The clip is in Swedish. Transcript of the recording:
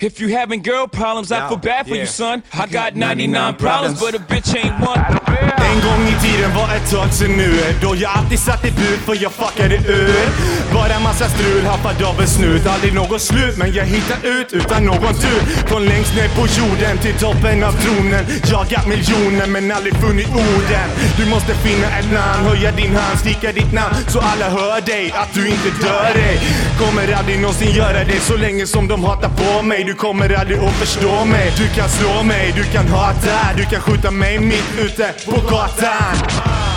If you having girl problems, I feel bad for yeah. you, son. I got 99 problems, but a bitch ain't one. En gång i tiden var ett tag sen nu Då jag alltid satte bud för jag fuckade ur Bara massa strul, haffad av en snut. Aldrig något slut men jag hittar ut utan någon tur. Från längst ner på jorden till toppen av tronen. Jagat miljoner men aldrig funnit orden. Du måste finna ett namn, höja din hand, skrika ditt namn Så alla hör dig, att du inte dör dig. Kommer aldrig någonsin göra det så länge som de hatar på mig. Du kommer aldrig att förstå mig. Du kan slå mig, du kan hata. Du kan skjuta mig mitt ute på gatan.